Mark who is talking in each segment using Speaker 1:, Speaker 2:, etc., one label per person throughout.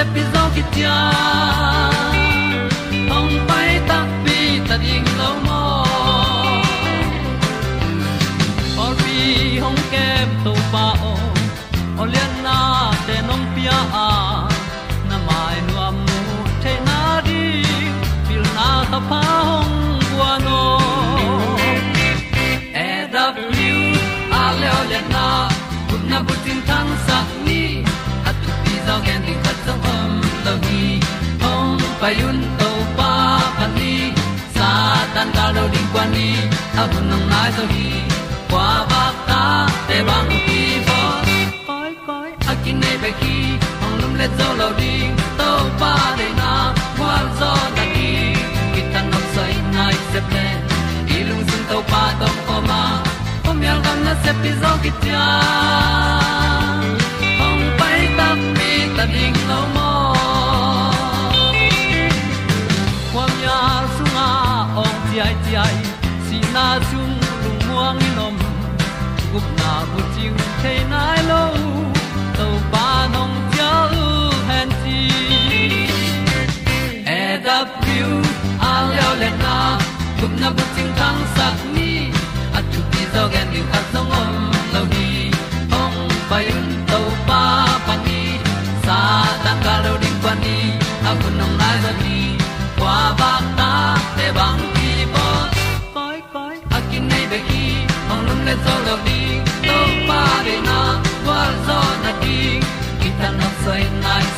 Speaker 1: yal gam na pi zo ki tia di a bu nang mai zo gi kwa ba ta te bang ki bo koi koi a kin nei be ki ong lum le zo lo di to pa de na kwa zo ta ki ki tan nok sai nai se ple i lung sun to pa tom ko ma. Pom yal gam na se pi zo ki gup na bu chiu the nai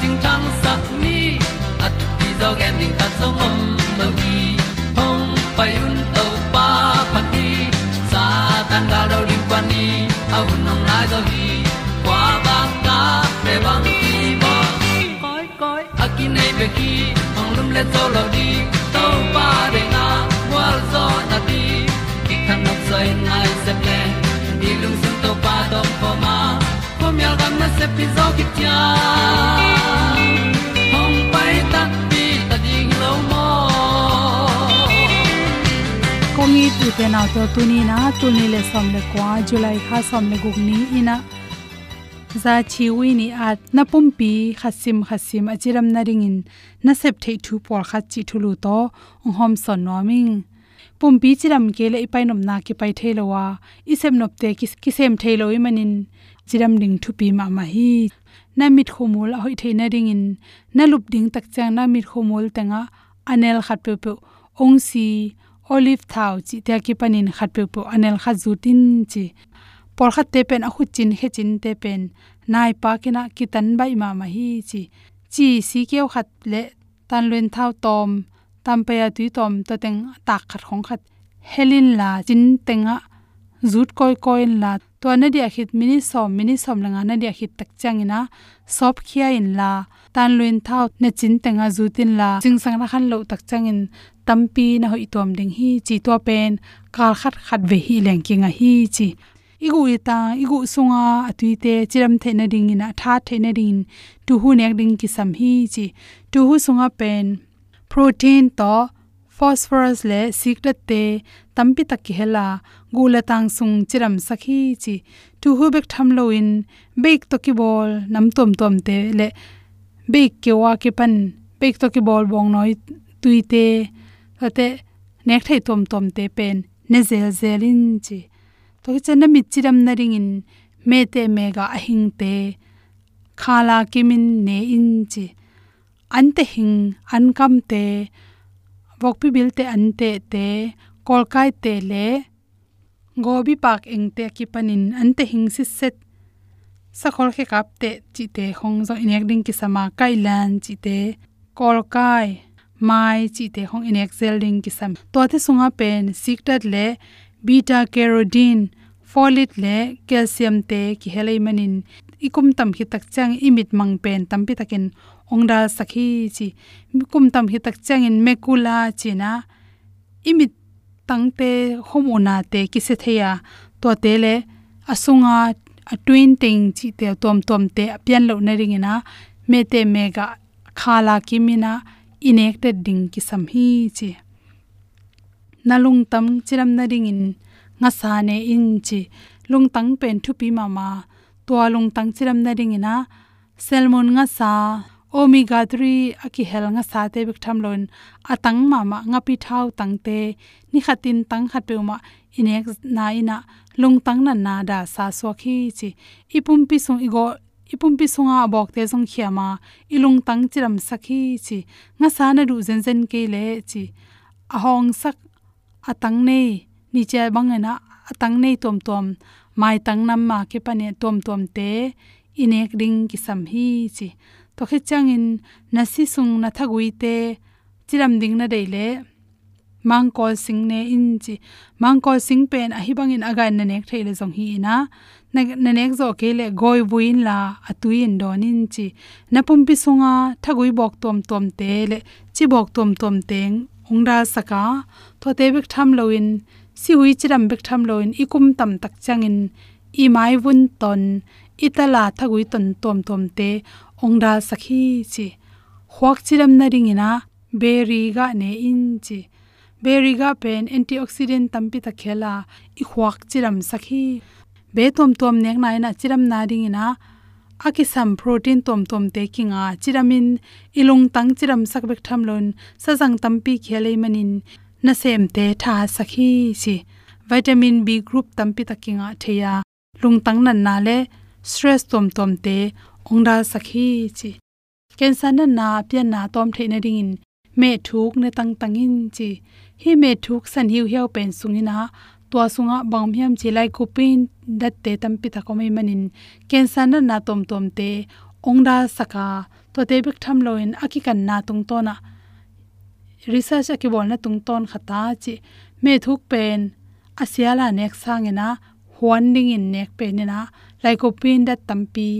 Speaker 1: ting tang sắc ni at ti zo gen ding ta sống om lo gi hong pai un to pa pa ti. Sa tan ga do ri pa ni. Au nong lai do gi kwa ba ta pe bang đi. Bo koi koi akine ki nei pe ki ong lum le zo lo di to pa de na wa zo na ti. Ki kan nok sai nai se ple ni lung sun to pa do pa ma. Ko myal gam na se pi zo ki tia
Speaker 2: kongi tu te na to tuni na tuni le som le kwa july kha som le guk ni ina za chiwi ni at na pumpi khasim khasim achiram na ringin na sep thei thu por kha chi thulu to hom son noming pumpi chiram ke le ipai nom na ki pai theilowa isem nop te ki sem theiloi manin chiram ding thu pi ma ma hi na mit khomul hoi theina ringin na lup ding tak chang na mit khomul tanga anel khat pe pe ong si olive thau, chi te ki panin khat pe pe anel kha zutin chi. Por khat te pen a khu chin he chin te pen. Nai pa kina ki tan bai ma ma hi chi. Chi si keu khat le tan luen thau tom, tam pe ya tu tom to teng tak khat khong khat. Helin la chin tenga zut koi koi la. To na dia khit mini som mini som langa na dia khit tak changina sop khia in la. Tan luen thau na chin tenga zutin la. Ching sang na khan lo tak changin tampi na hoi tom ding hi chi to pen kal khat khat ve hi leng a hi chi. Igu ita igu sunga atuite chiram theina ding ina, tha theina ding tu hu nek ding ki sam hi chi. Tu hu sunga pen, protein to, phosphorus le secret te, tampi takki hela gula tang sung chiram sakhi chi. Tu hu bek tham lo in bek to ki bol, nam tom tom te le bek ke wa ke pan bek to ki bol bong noi tuite ate nek thai tom tom te pen ne zel zelin chi to ki chen mi chiram na ring in me te mega ahing te khala kimin ne in chi an te hing an kam te vok pi bil te an te te kol kai te le gobi pak eng te ki panin an te hing si set sakhol khe kap te chi te khong zo inek ding ki sama kai lan chi te kol kai mai chi te hong in excel ding ki sam. To the sunga pen, secret le, beta carotene, folate le, calcium te ki helai manin ikum tam hi tak chang imit mang pen tampi takin. Ongda sakhi chi. Kum tam hi tak chang in mekula china imit tangte homona te ki se theya. To te le, asunga, a twin ting chi te tom tom te apian lo na ringina me te mega khala kimina inected ding ki sam hi chi. Nalung tam chiram na ringin nga sa ne in chi. Lung tang pen thu pi mama to lung tang chiram na ringina salmon nga sa. Omega 3 aki hel nga sa te bik tham lon. Atang mama nga pi thau tang te. Ni khatin tang khat pe ma inek na ina. Lung tang na na da sa so khi chi. Ipum pi sung igo ipum pi sunga bok te song khiama ilung tang chiram sakhi chi. Nga sa na ru zen zen ke le chi. Ahong sak, atang nei, ni che bang na atang nei tom tom mai tang nam ma ke pane tom tom te, inek ding ki sam hi chi. To khe chang in, na si sung na thagui te, chiram ding na dei le. Mangkol sing ne in chi. Mangkol sing pen a hi bang in aga na nek thei le jong hi na na nek zo ke le goi buin la atuin donin chi. Na pum pi sunga thagui bok tom tom te le, chi bok tom tom teng ongra saka tho te bek tham loin si hui chiram bek tham loin ikum tam tak changin i mai vun ton itala thagui ton tom tom te ongra sakhi chi. Huak chiram na ringina berry ga ne in chi. Berry ga pen antioxidant tampi ta khela, i huak chiram sakhi be tom tom nek na na chiram na ringina aki sam protein tom tom te kinga chiramin ilung tang chiram sak bek tham lon sajang tampi khelei manin na sem te tha sakhi si vitamin b group tampi takinga theya. Lung tang nan na le stress tom tom te ongda sakhi chi. Cancer na na pya na tom the na ring in me thuk ne tang tangin chi. Hi me thuk san hiu hiu pen sungina tua sunga bang hiam chi lai ku dat te tam pi ta ko mai manin. Cancer na na tom tom te ongda saka. To te bik tham loin aki kan na tung to na research aki bol na tung ton khata chi. Me thuk pen. Asiala nek sangena. Huan ding in nek pe ni na lai ko pin dat tampi.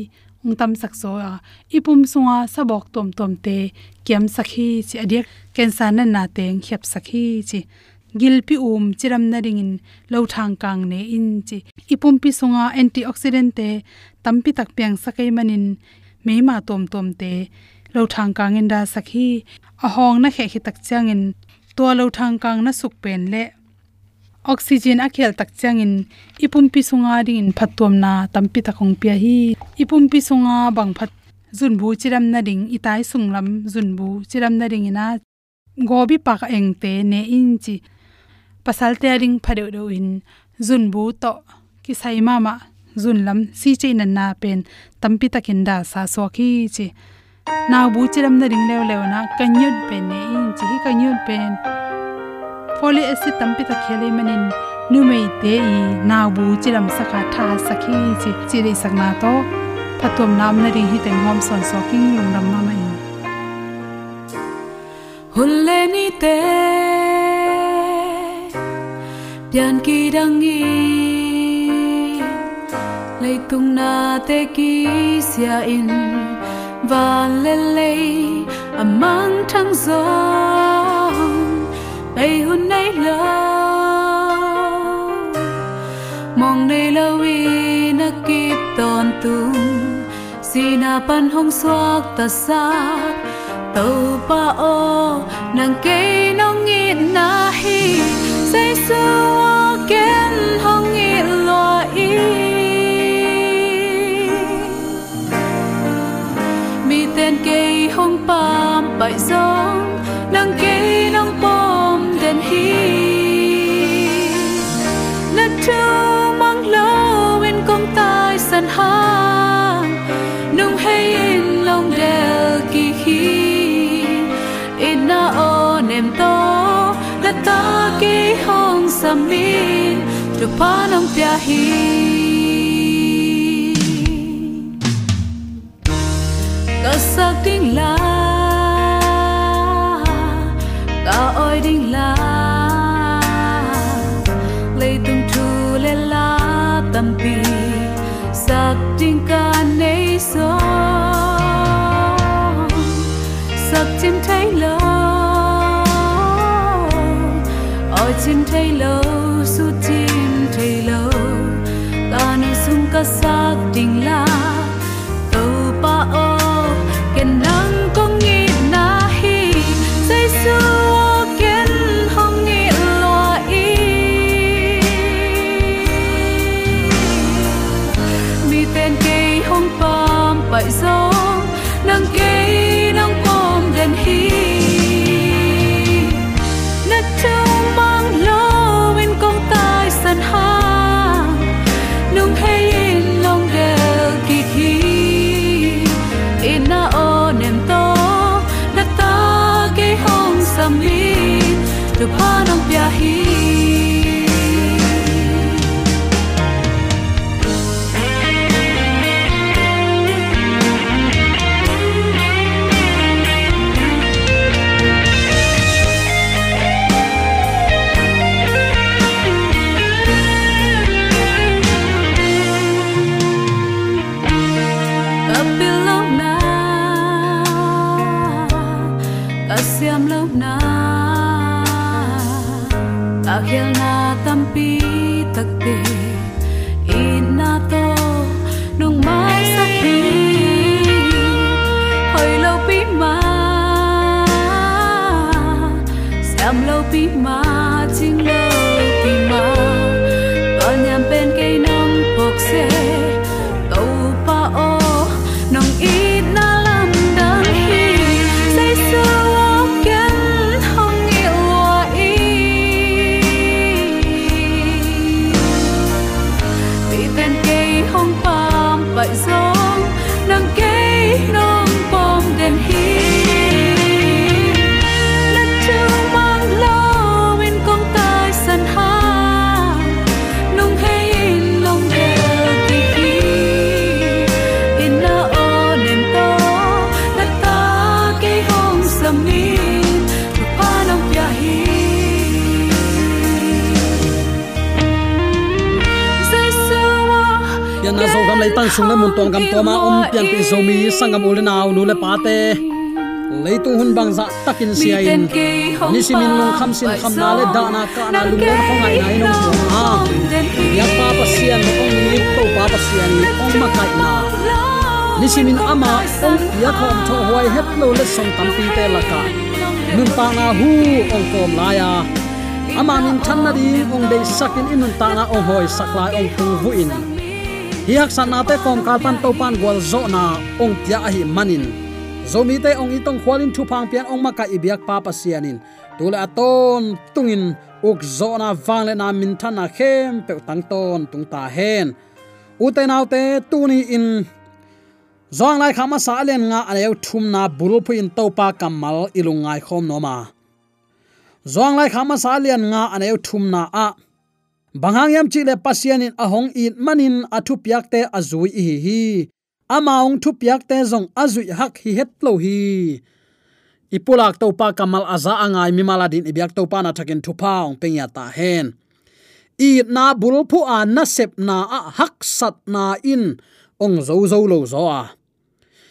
Speaker 2: Ung tam sak so a ah. ipum sunga sabok tom tom te. Kiam sakhi chi. Adiak cancer na na teng khep sakhi chi gilpi um chiram na ringin lo thang kang ne in chi ipum pi sunga antioxidant te tampi tak piang sakai manin meima tom tom te lo thang kang in da sakhi ahong na khe khi tak changin to lo thang kang na suk pen le. Oxygen akhel tak changin ipumpi sunga ding phatom na tampi takong pia hi. Ipumpi sunga bang phat zun bu chiram na ding itai sunglam zun bu chiram na ding ina gobi pak eng te ne in chi pasalte ring phade do in zun bu to ki sai mama, zun lam, si che na na pen, tampi takin da sa so ki chi. Na bu chiram na ring lew lew na kanyut pen ne in chi kanyut pen. Folic acid tampi ta khele manin, nu mei te i na bu chiram sakha tha sakhi chi. Chi ri sakna to, phatom nam na ri hi teng hom son so king lum ram ma mai.
Speaker 3: Hulle ni te pian ki dang i lấy tung na te ki sia in. Van le le amang à thang zo bay hun nay lo mong nay lo vi na kip ton tung si na pan hong suak ta sak
Speaker 4: tàu pa o, nàng cây nong nghi na hi say sưa ken hong nghi lo y. Mi tên cây hong pam bại giông nàng cây samin tu pa
Speaker 3: piahin tan sung na mun tong gam to ma om pian pi zo mi sangam ul na nu le pa te. Leitu hun bang za takin sia in ni simin long kham sin kham na le da na ka na lu le khong ai nai nong so a. ya pa pa sian ong ni to pa pa sian ni ong ma kai na. Ni simin ama ong ya khom tho hoi het lo le song tam pi te la ka. Nun ta na hu ong kom la ya. Ama min than na di ong dei sakin inun ta na ong hoi saklai ong tu vu in hi hak san na te kom kal pan to pan gol zo na ong tia hi manin. Zomi te ong itong khwalin thu phang pian ong maka ibyak pa pa sianin. Tula aton tungin uk zo na wang le na min than na khem pe tang ton tung ta hen. U te nau te tu ni in. Zong lai khama sa len nga aneu thum na bul phu in to pa kamal ilungai khom no ma. Zong lai khama sa len nga aneu thum na a bangang yam chi le pasian in ahong in manin athu piak te azui hi hi. Amaung thu piak te zong azui hak hi het lo hi. Ipulak to pa kamal aza angai mi maladin ibyak to pa na thakin thu paung pengya ta hen. I na bul phu a na sep na a hak sat na in ong zo zo lo zo a.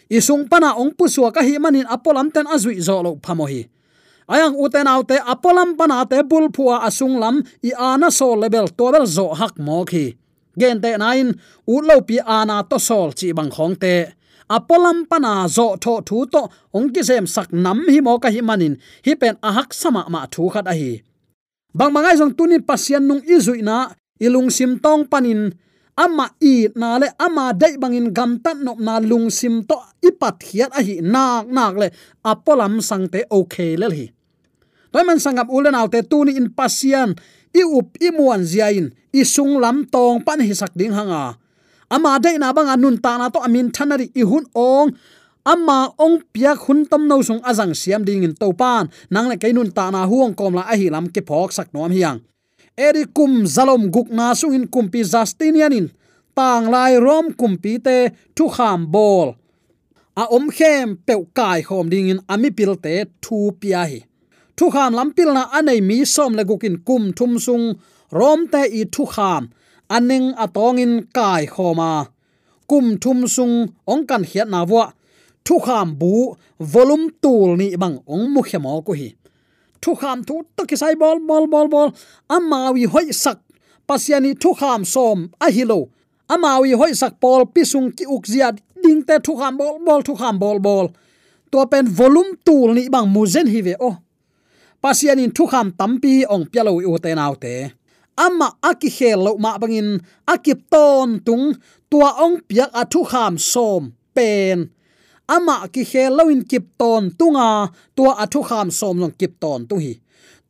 Speaker 3: Isung pana ong pu suwa ka hi manin apolam ten azui zo lo phamo hi ayang uten autte apolam panate bul phua asung lam, i ana so level to bel zo hak mo khi gen te nain, u lo pi ana to sol chi bang khong te.
Speaker 5: Apolam pana zo tho thu to, ong ki sem sak nam hi mo ka hi manin, hi pen ahak sama ma thu khat a hi. Bang mangai jong tunin pasian nung izuina ilung sim tong panin. Ama i na le, ama dai bangin gam tan no na lung sim to ipat hiat a hi, nak nak le apolam sangte okay le hi toy man sangam ulen autte tuni in pasian i up, i muan ziain, i sung lam tong pan hi sak ding hanga ama de na bang anun ta na to amin thanari i hun ong. Ama ong piak hun tam no sung azang siam ding in topan nang le kainun ta na huang kom la a hi lam ke phok sak nom hiang. Eri kum zalom guk na sung in kumpi justinian in. Tang lai rom kumpi te thu kham bol. A om khem pe kai khom ding in ami pil te thu pia hi thu kham lampil na anei mi som le gukin kum thum sung. Rom te i thu kham aning atongin kai khoma. Kum thum sung, ong kan hiat na wa thu kham bu, volume tool ni bang ong mu khemo ko hi. Thu kham thu to ki sai bol bol bol bol. Amawi hoi sak. Pasiani thu kham som a hilo amawi hoi sak pol pisung ki uk ding te thu kham bol bol thu kham bol bol. To pen volume tool ni bang muzen hi ve o pasian in thukham tampi ong pialo u te nau te amma aki khel lo ma bangin akip ton tung, tua ong piak a thukham som pen. Ama ki khel lo in kip ton tunga, tua a thukham som long kip ton tu hi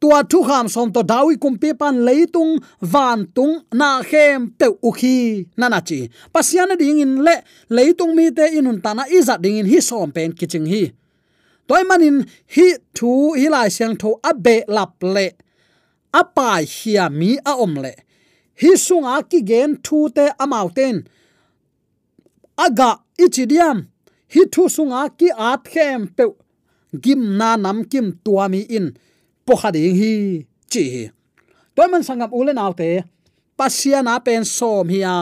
Speaker 5: tua thukham som to dawi kumpi pan leitung, van tung, na khem pe ukhi nana chi pasian ding in le, leitung mi te inun tana iza ding in hi som pen kiching hi toy manin hi thu hi lai siang tho abe lap le. Apa hia mi a om le. Hi sunga ki gen thu te amau ten. Aga ichidiam hi thu sunga ki at khem pe. Gim na nam kim tua mi in. Po khading hi. Chi toy man sangam ulen autte pasiana pen som à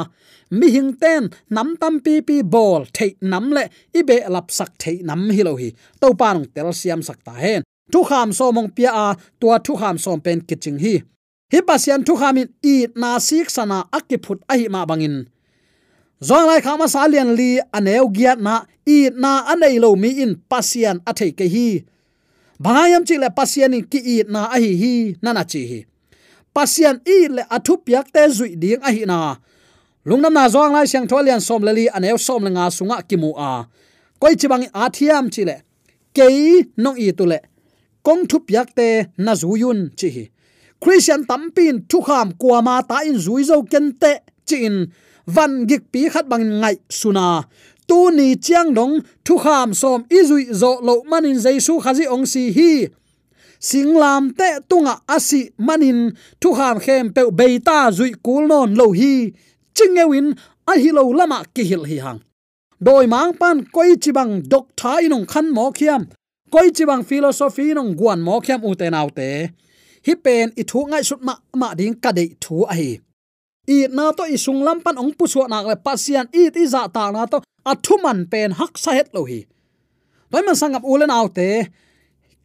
Speaker 5: mi hing ten, nam tam pi pi bol thei nam le ibe lap sak thei nam hi lo hi. To pan tel siam sak ta hen. Thu kham so mong pia a, tua thu kham som pen kiching hi. Hi pasian thu khamin i na sik sana akiput ahi ma bangin zong lai khama salian li aneu giat na i na anei lo mi in pasian athei ke hi. Bangayam chi le pasian in ki i na ahi hi hi nana chi hi. Pasian i le athu piak te zui ding ahi na lungnam na zong lai siang tholian som lali li aneu som lenga sunga kimu a. Koi chibang a thiam chi kei nong i tule kong thu piak te na zuyun chi hi. Christian tampin thu kham kwa ma ta in zui zo ken te in. Van gik pi khat bang ngai suna tu ni chiang dong thu kham som izui zo lo manin jaisu khazi ong si hi. Singlam te tunga asi manin thu kham khem pe beita zui kul non lo hi chingewin a hi lo lama ki hil hi hang. Doi mang pan koi chibang dok tha inong khan mo khiam. Koi chibang philosophy nong guan mo khiam u te nau te. Hi pen i thu ngai sut ma ma ding ka dei thu a hi. I na to i sung lam pan ong pu chu na le pasian i ti za ta na to a thu man pen hak sa het lo hi. Toy man sangam ulen autte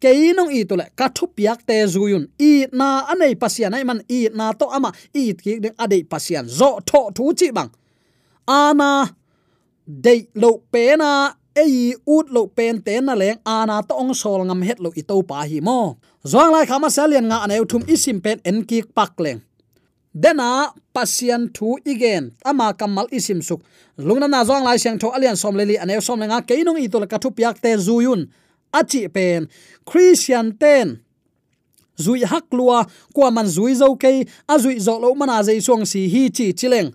Speaker 5: keinong i to ka thu piak te zuyun. I na anei pasian ai man, i na to ama, i ki de ade pasian. Zo, tho, thu, chi, bang. Ana de lo, pe, na, ei, ut, lo pen te na, leng ana to, ong, sol, ngam, het, lo, i, to, pa, hi, mo. Zong lai khama salian nga, aneu, thum isim pen, en, ki, pak, leng. Dena pasian, thu igen ama kamal isim suk. Lungna na zong lai, siang, tho, alian, som leli aneu, som nga, keinong i to la kathu piak te zuyun achi pen, christian ten. Zui hak lua kwa man zui zo ke a zui zo lo mana zai song si hi chi chileng.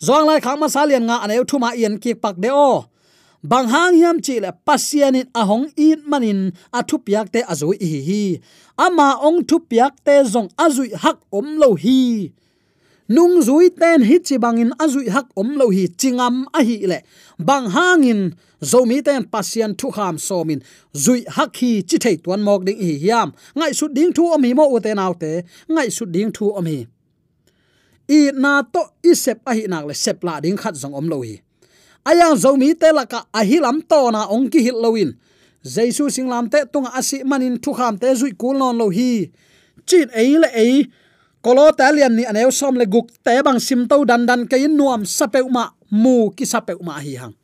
Speaker 5: Zong lai khang ma sa lian nga aneu thuma yen ki pak de o. Bang hang hiam chi le pasian in a hong in manin, a thu piak te a zui hi hi. Ama ong thu piak te zong a zui hak om lo hi nung zui ten hi chi bangin azui hak om lo hi chingam a hi le. Bang hangin zomi ten pasian thu kham somin zui hak hi chi thei tuan mok ding hi yam ngai su ding thu om hi mo uten autte ngai su ding thu om hi. I na to i sep a hi nak le sep la ding khat zong om lo hi. Ayang zomi te laka ahilam to na ong ki hi loin jaisu singlam te tunga asi manin thu kham te zui kul non lo hi. Chin ei le ei kolo talian ni aneu som le guk te bang sim to dan dan ke in nuam sapeu ma mu ki sapeu ma hi hang.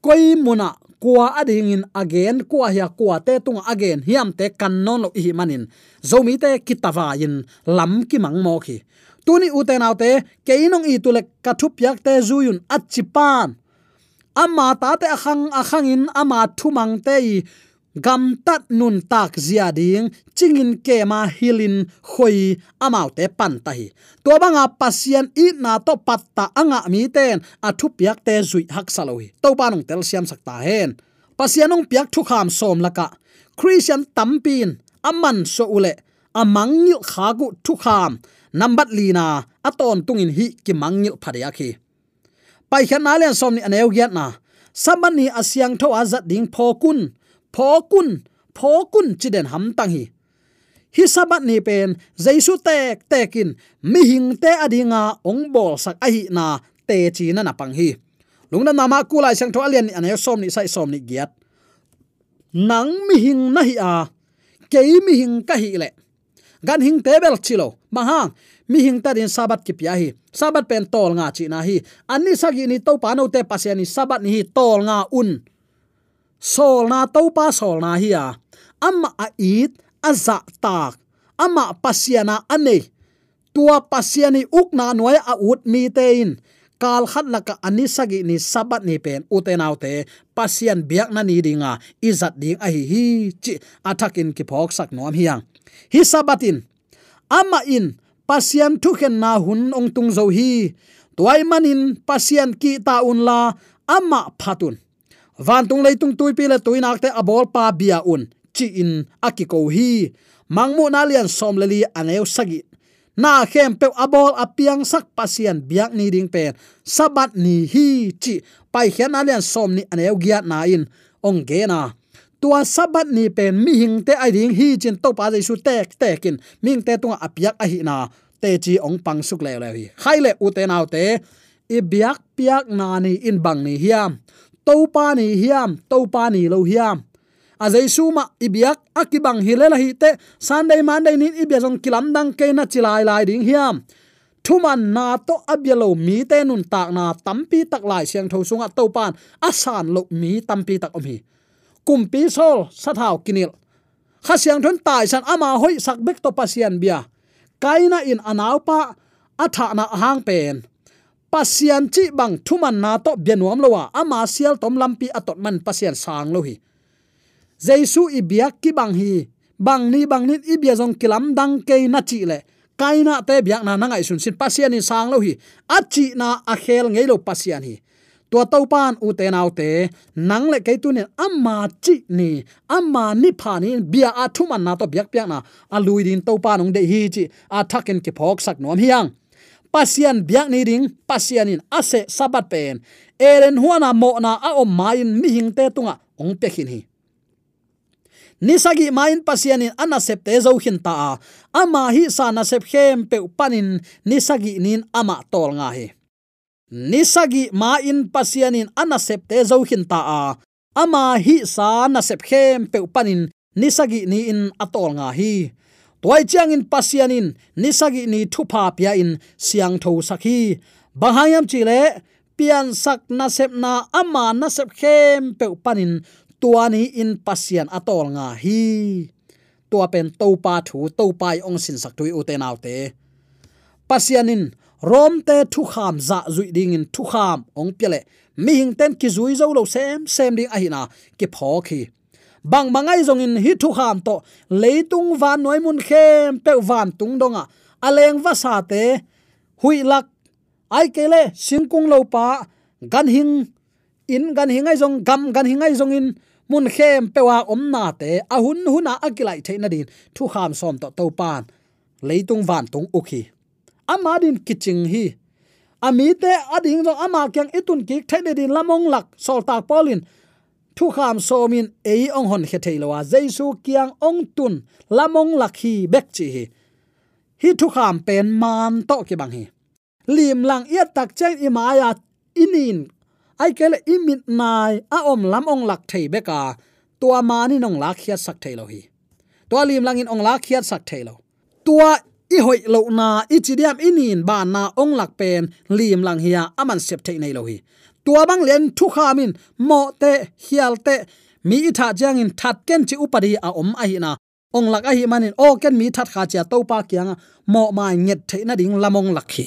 Speaker 5: Koi muna kwa ading in again kwa ya kwa te tung again, hiam te kan non lo hi manin. Zomi te kitawa in, lam ki mang mo khi tuni uten autte keinong i tule kathup yak te zuyun achipan ama ta te akhang akhang in, ama thumang te i gam tat nun tak zia ding, chingin ke ma hilin khoi amau te pan ta hi to banga pasien i na to patta anga mi ten athu piak te zui hak saloi to banong tel siam sakta hen. Pasianong piak thu kham som laka christian tampin, aman so ule. Amangil khagu thu kham. Nambat lina aton tungin hi ki mangil phadya khi. Pai khan na len som ni aneu gyat na. Samani asyang tho azat ding phokun phokun phokun chiden ham tang hi hi sabat ni pen, jaisu tek, tekin mi hing te adinga, ong bol sak a hi na te chi na na pang hi lungna nama kulai sang tho alian aneu som ni sai som ni giat. Nang mi hing na hi a ke mi hing ka hi le. Gan hing tebel chilo mahang mi hing ta din sabat ki pia hi. Sabat pen tol nga chi na hi. Ani sagi ni to pa no te pasiani sabat ni hi tol nga un sol na to pa sol na hi a. Amma a it aza tak. Ama pasiana ane. Tua pasiani ukna noya a ut mi tein kal khat laka ani sagi ni sabat ni pen uten autte pasian biak na ni dinga. Izat ding a hi hi chi. Atakin ki phok sak nom hiang hi sabatin ama in pasian thu khen na hun ong tung zo hi. Toy manin pasian ki ta un la. Ama phatun van tung lei tung tui pila le tuinak te abol pa bia un. Chi in akiko hi. Mangmu na lian som leli aneu sagi na khem pe abol apiang sak pasian biak ni ding pen sabat ni hi chi. Pai khian alian som ni aneu giat na in. Ong ge na. Tua sabat ni pen mi hing te ai ding hi chin to pa jaisu tek tekin ming te tunga apiak a hi na. Te chi ong pang suk le le hi. Khai le u te nau te. I biak piak na ni in bang ni hiam to ni hiam to ni lo hiam. A jaisu ma ibiak akibang hilela hi te, sunday, monday, nin ibia jong kilam dang ke na chilai lai ding hiam. Thuman na to abyalo mi te nun tak na tampi tak lai siang tho sunga to pan asan lo mi tampi tak omi. Kumpi sol, sathau kinil. Kha siang thon tai san ama hoi sak bek to pasian bia. Kaina in anau pa atha na hang pen pasian chi bang thuman na to bianuam lowa. Ama sial tom lampi atot man pasian sang lo hi jesu ibiak ki bang hi. Bang ni bang ni ibia jong kilam dang ke na chi le. Kaina te biak na nangai sun sin pasian in sang lo hi achi na a khel ngei lo pasian hi. Tua tau pan u te nau te, nang le ke tu ne amma chi ni, amma ni pha ni, bia a thuman na to biak piak na. A lui din tau pan ong de hi chi, a thakin ki phok sak nom hiang pasian biak ni ring pasian in ase sabat pen. Eren huana mo na a om main mi hing te tunga, ong pe khin hi. Nisagi main pasianin ana sep te zo hin ta ama hi sa na sep khem pe panin nisagi nin ama tol nga he nisagi main pasianin ana sep te zo hin ta a. Ama hi sa na sep khem pe panin nisagi ni in atol nga hi toy chiang in pasianin, nisagi ni thupa pia in siang tho sakhi. Bahayam chile, pian sak na sep na ama na sep khem pe panin tuani in pasian atol nga hi. Tua pen to pa thu to pai ong sin sak tui uten autte. Te pasianin, rom te thu kham za zui ding in thu kham ong pele mi hing ten ki zui zo lo sem sem ding a hi na ki pho khi bang mangai zong in hi thu kham to leitung van noi mun khem pe van tung donga aleng va sa te hui lak ai kele singkung lo pa gan hing in gan hingai zong gam gan hingai zong in mun khem pewa om na te a hun huna akilai theina din thu kham som to to pan leitung van tung ukhi ama din kiching hi. Ami te ading zo ama kyang itun ki theine din lamong lak sol tak polin thu kham somin ei ong hon khe theilowa jaisu kiang ong tun lamong lakhi bek chi hi. Hi thu kham pen man to ki bang hi. Lim lang ya tak chen imaya inin. Ai kele imit nai a om lam ong lak thei beka tua mani nong lak khia sak thei lo hi. Tua lim langin ong lak khia sak thei lo tua i hoi lo na i chidiam inin ba na ong lak pen lim lang hiya aman sep thei nei lo hi tua bang len thu khamin mo te, hial te. Mi itha jang in that ken chi upari a om a hi na. Ong lak a hi manin, o ken mi that kha cha to pa kyang mo mai nget the na ding lamong lakhi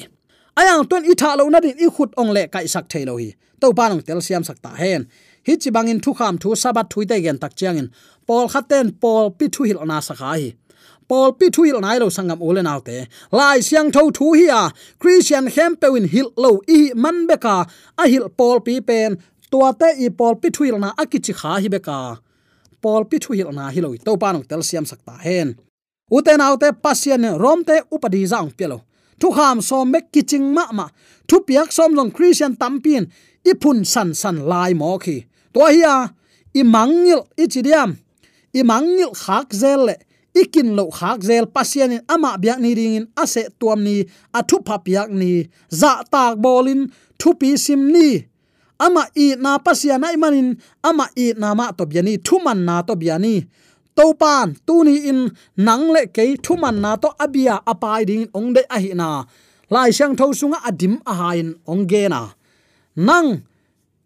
Speaker 5: ayang ton itha lo na din i khut ong le kai sak the lo hi. To pa nong tel siam sak ta hen. Hi chi bangin thu kham thu sabat thui te gen tak chiang in. Pol khaten pol pi thu hil na sakha hi pol pi thu hil nai lo sangam ole naw te. Lai siang tho thu hi a christian hem pewin hil lo i man beka. A hil pol pi pen. Tua te i pol pi thu na akichi kha hi beka. Pol pi thu na hi lo to pa tel siam sakta hen. Uten autte pasien rom te upadi jang pelo thu kham som me kiching ma ma. Thu piak som long christian tampin. Ipun san san lai mo khi. To hiya i mangil i chidiam i mangil khak zel le ikin lo khak zel pasien ama biak ni ring in ase tuam ni athu pha piak ni, za tak bolin thu pi sim ni. Ama i na pasian na manin ama i na ma to biani thuman na to biani to pan tu ni in, nang le ke thuman na to abia apai ding ong de a hi na. Lai sang tho sunga adim a hain ong ge na. Nang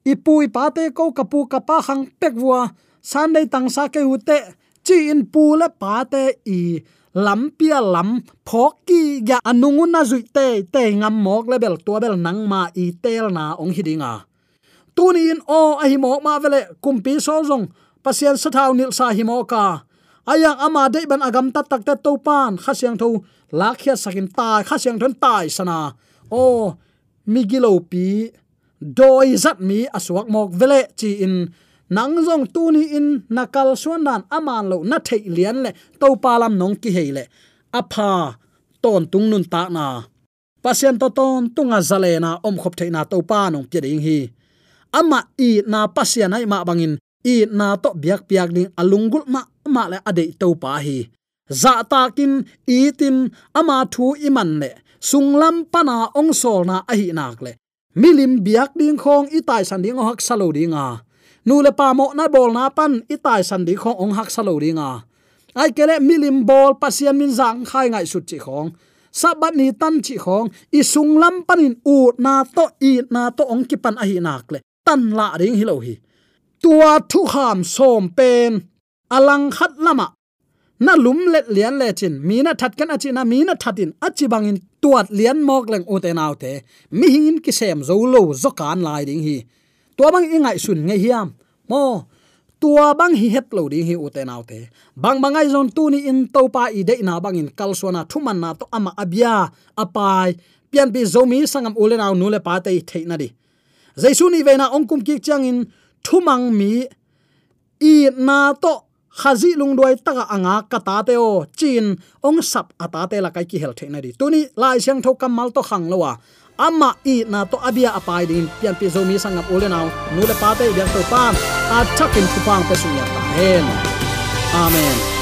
Speaker 5: ipui pate ko kapu kapa hang pekwa sunday tang sa ke hute chi in pu le pate i lam pia lam phok ki ya anungun na zui te te ngam mok level to bel nang ma i tel na ong hidinga tuni in o a hi mok ma vele kumpi so zong. Pasien sa thau nil sa hi moka ayang ama de ban agam ta tak ta to pan kha siang tho lakhia sakin ta kha siang thon tai sana. O migilo pi. Doi zat mi aswak mok vele chi in nang zong tu ni in nakal suan dan aman lo na thei lian le, to palam nong ki heile apha, ton tung nun ta na. Pasien to ton tunga zale na, om khop thei na to pa nong pi ding hi. Ama i na pasien ai ma bangin, i na to biak piak ding alungul ma ma le ade to pa hi. Za takin i tin ama thu iman le sunglam pana ong sol na a hi nak le. Milim biak ding khong i tai san ding hak salo a nu le pa mo na bol na pan, itai san di khong ong hak salo ringa. Ai kele milim bol pasian min zang khai ngai sut chi khong. Sabat ni tan chi khong, i sung lam panin u na to i na to ong ki pan a hi nak le. Tan la ring hi lo hi. Tua thu ham som pen, alang khat lama. Na lum let lian le chin, mi na that kan achi na, mi na thatin achi bangin tuat lian mok leng ute nau te. Mi hingin ki sem zo lo zo kan lai ding hi tua bang ingai sun nge hiam. Mo, tua bang hi het lo ding hi ute nau te. Bang bangai zon tu ni in to pa i de na bang in kal suana thuman na to ama abia, apai, pian bi zomi sangam ule nau nule pa te thei na di. Jaisu ni vena ongkum ki chang in thumang mi, i na to khazi lungdoi taka anga kata te o, chin ong sap ata te la kai ki hel theina di. Tuni lai siang tho kamal to khang lowa ama i na to abia apai din pian pi zomi sanga ole naw nu le pa te biang to pa. A chakin thupang pe sunya ta hen amen.